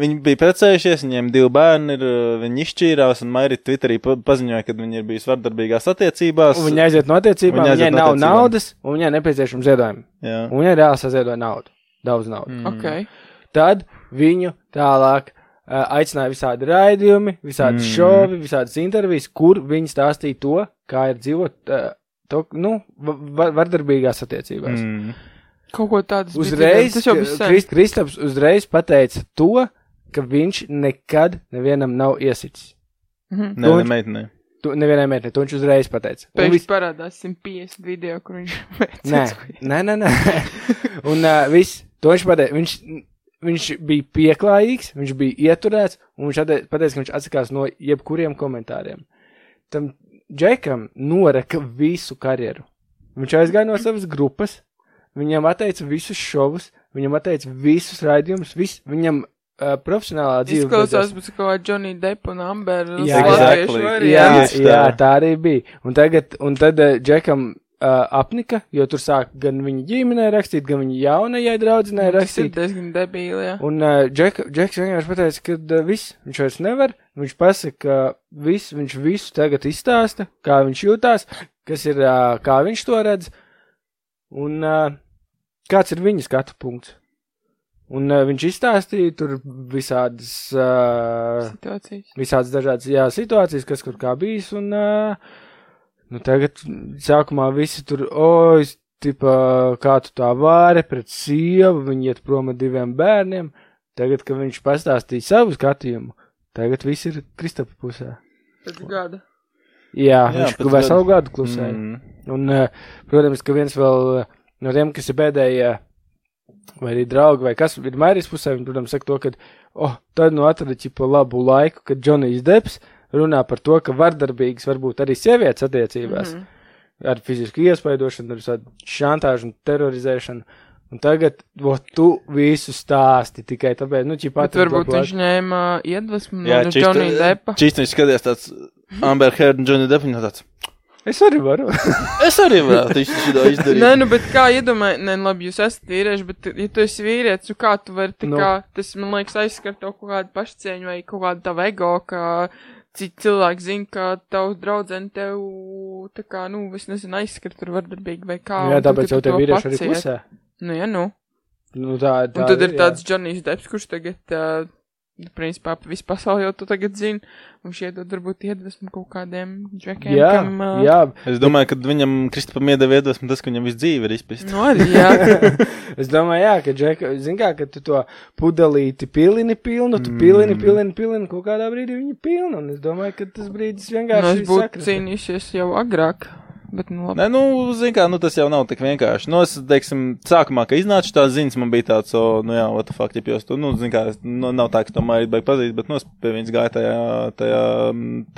Viņi bija precējušies, viņiem divi bērni ir, uh, viņi izšķīrās, un Mairita Twitterī pa- paziņoja, ka viņi ir bijusi vardarbīgās attiecībās. Un viņa aiziet no attiecībām, Viņa viņai no nav attiecībām. naudas, un viņai nepieciešams ziedojumi. Jā. Un viņai reāli saziedoja naudu. Daudz naudas. Mm. Ok. Tad viņu tālāk uh, aicināja visādi raidījumi, visādi Mm. mm. šovi, visādas intervijas, kur viņi stāstīja to, kā ir dzīvot, uh, to, nu, va- va- vardarbīgās attiecībās. Mm. Mm. Kaut ko tādu Uzreiz, Tas jau bija Kristaps uzreiz pateica to, ka viņš nekad nevienam nav iesicis. Mhm. Nē, To ne viņš- meitenei. Tu nevienai meitenei, to viņš uzreiz pateica. Pēkšņi vis- parādās 150 video, kur viņš <laughs> Nē, nē, nē. nē. <laughs> un uh, viss, to viņš pateica. Viņš, viņš bija pieklājīgs, viņš bija ieturēts, un viņš ate- pateica, ka viņš atsakās no jebkuriem komentāriem. Tam Džekam noreka visu karjeru. Viņš aizgāja no savas grupas, viņam atteica visus šovus, viņam atteica visus raidījumus, vis, viņam uh, profesionālā dzīve. Izklausās pēc kaut kā Johnny Depp un Amber. Jā, exactly. variants. Jā, jā, tā arī bija. Un, tagad, un tad uh, Džekam uh, apnika, jo tur sāk gan viņa ģimenē rakstīt, gan viņa jaunajai draudzenei Tas ir rakstīt. diezgan debīli, jā. Un uh, Džek, Džeks vienkārši pateica, ka uh, viss, viņš vairs nevar. Viņš pasaka, ka viss, viņš visu tagad izstāsta, kā viņš jūtās, kas ir, uh, kā viņš to redz, un uh, kāds ir viņa skatu punkts. Un uh, viņš izstāstīja tur visādas, uh, Situācijas. visādas dažādas jā, situācijas, kas kur kā bijis, un uh, nu, tagad sākumā visi tur, oi, tipā, kā tu tā vari pret sievu, viņi iet prom ar diviem bērniem. Tagad, kad viņš pastāstīja savu skatījumu, tagad viss ir Kristapa pusē. Pēc gada. Jā, Jā, viņš pēc veselu gadu klusēja. Mm. Un, uh, protams, ka viens vēl no tiem, kas ir pēdējie, vai arī draugi, vai kas ir Mērijas pusē, viņi, protams, saka to, ka, oh, tad nu atrada ķipa labu laiku, kad Džonijs Deps runā par to, ka vardarbīgas var būt arī sievietes attiecībās, mm. -hmm. ar fizisku iespaidošanu, ar šantāžu un terorizēšanu. Un tagad, vo, tu visu stāsti tikai tāpēc, nu, Bet varbūt viņš ņēma iedvesmu no Johnny Deppa. Čīsniņš skaties tāds Amber Heard un Johnny Depp, viņa tāds. Es arī varu. <laughs> Es arī varētu šo izdarīt. Nē, nu, bet kā iedomājies, nē, labi, jūs esat vīrieši, bet, ja tu esi vīrietis, nu kā tu vari, tā Nu. kā, tas, man liekas, aizskar to kaut kādu pašcieņu vai kaut kādu tavu ego, ka citi cilvēki zina, ka tavs draudzene tev, tā kā, nu, es nezinu, aizskar tur vardarbīgi vai kā. Jā, tāpēc jau te to vīrieši arī klusē. Nu, jā, nu. Nu, tā, tā Un tad ir jā. tāds Johnny's Deps, kurš tagad uh, Principā visu pasauli jau tu tagad zini, un šie dod varbūt iedvesmu kaut kādiem džekiem, Jā, kam, ā, jā. Es domāju, ka viņam Kristupam iedeva iedvesmu tas, ka viņam viss dzīve ir izpist. Nu, arī, jā. <laughs> Es domāju, jā, ka, Džeka, zin kā, ka tu to pudelīti pilini pilnu, tu Mm. pilini, pilini, pilini, kaut kādā brīdī viņa pilna, un es domāju, ka tas brīdis Nu, vienkārši es būtu sakritē. cīnījušies jau agrāk, bet, nu, labi. Nē, nu, zin kā, nu, tas jau nav tik vienkārši. Nu, es, teiksim, sākumā, kad iznāca tās ziņas, man bija tāds, o, nu, jā, what the fuck, ja jūs to, nu, zin kā, nu, nav tā, ka to māju baigi pazīt, bet, nu, es pie viņas gāju tajā, tajā,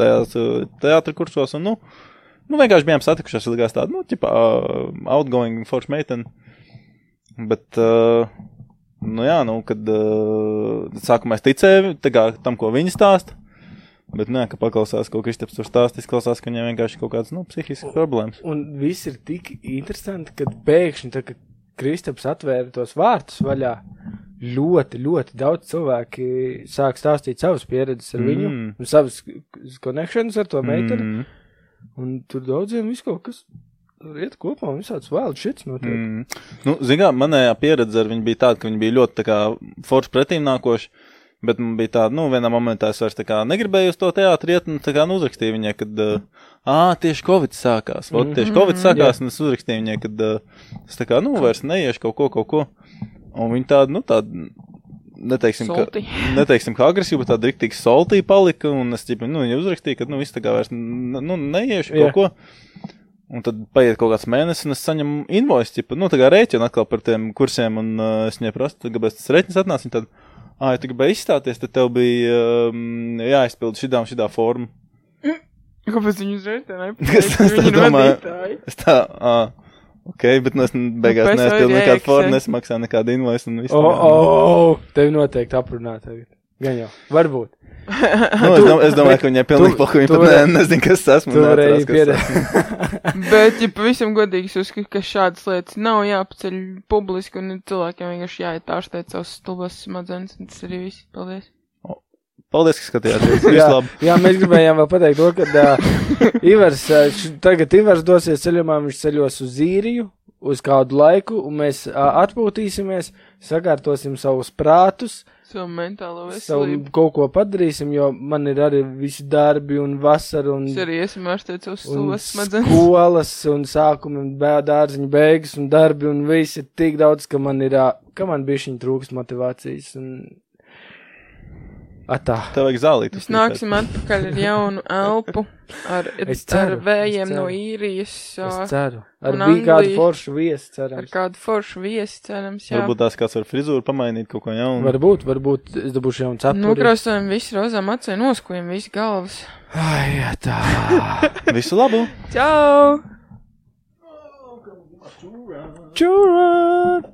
tajās uh, teātra kursos, un, nu, nu, vienkārši bijām satikušies, likās tāda, nu, tipā, uh, outgoing force meitene. Bet, uh, nu, jā, nu, kad uh, sākumā es ticēju tā kā, tam, ko viņi stāsta. Bet, nē, ka paklausās, ko Kristaps tur stāsta, izklausās, ka viņam vienkārši kaut kāds, nu, psihisks problēmas. Un viss ir tik interesanti, kad pēkšņi, tā, kad Kristaps atvēra tos vārtus vaļā, ļoti, ļoti daudz cilvēki sāk stāstīt savas pieredzes ar viņu, Mm. un savas connections ar to meiteni, Mm, un tur daudziem viss kaut kas iet kopā, un visāds vēl šits notiek. mm. Nu, zinām, manējā pieredze ar viņu bija tāda, ka viņi bija ļoti forši pretīm nākoši. Bet man bija tāda, nu, vienā momentā es vairs negribēju uz to teātri iet, un tā kā nu, uzrakstīju viņai, kad, ā, tieši Covid sākās. Vot, tieši Covid sākās, un es uzrakstīju viņai, kad es tā kā, nu, vairs neiešu kaut ko, kaut ko. Un viņa tāda, nu, tāda, neteiksim, ka, Salty. <laughs> neteiksim, ka agresīva, tāda riktīgi saltī palika, un es, ķipa, nu, viņa uzrakstīju, ka, nu, viss tā kā vairs, nu, neiešu kaut ko. Un tad paiet kaut kāds mēnesis, un es saņemu invoice, tipa, nu, tā kā rēķinu atkal par tiem kursiem, un uh, es viņai prasu, kāpēc tas rēķins atnāca, un tad, ā, ja tu gribēji izstāties, tad tev bija um, jāizpild šitā un šitā forma. <laughs> Kāpēc viņi uzreiz <laughs> tā nepateica? Viņi ir domāju? Es tā, ā, ok, bet nu, es beigās ir nekādu formu, nesmaksāju nekādu invoice, un viss. O, o, o, tevi noteikti aprunā tagad. Gan jau, varbūt. <laughs> Nu, es, dom, es domāju, ka viņai pilnīgi paku, viņa pat ne, nezinu, kas tas esmu. Tu varēji neatceros, kas pieredzēt. esmu. <laughs> Bet, ja pavisam godīgi, es uzskatu, ka šādas lietas nav jāpaceļ publiski un cilvēkiem vienkārši jāiet ārstēt savus stulbas smadzenes, un tas arī viss. Paldies. Paldies, ka skatījāties. <laughs> Jā, jā, mēs gribējām vēl pateikt to, ka uh, Ivars, uh, š- tagad Ivars dosies ceļojumā, viņš ceļos uz Zīriju uz kādu laiku, un mēs uh, atpūtīsimies, sakārtosim savus prātus, Savu mentālo savu veselību. kaut ko padarīsim, jo man ir arī visi darbi un vasara un, Es arī esmu ārstēt savus un stulbas smadzenes. skolas un sākumi un dārziņu beigas un darbi un viss ir tik daudz, ka man ir, ka man bišķiņ trūkst motivācijas un atā. Tev vajag zālīt. Mēs nāksim atpakaļ ar jaunu elpu, ar, <laughs> Es ar ceru, vējiem es no ceru. īrijas, Es ceru. Ar bija kādu foršu viesu, ar cerams. kādu foršu viesi, cerams, jā. Varbūt tās kāds var frizūru pamainīt kaut ko jaunu. Varbūt, varbūt es dabūšu jaunu cepuri. Nokrāsojam visu rozām acīm, noskojam visu galvas. Ai, jā, tā. <laughs> Visu labu! Čau! Čurāt!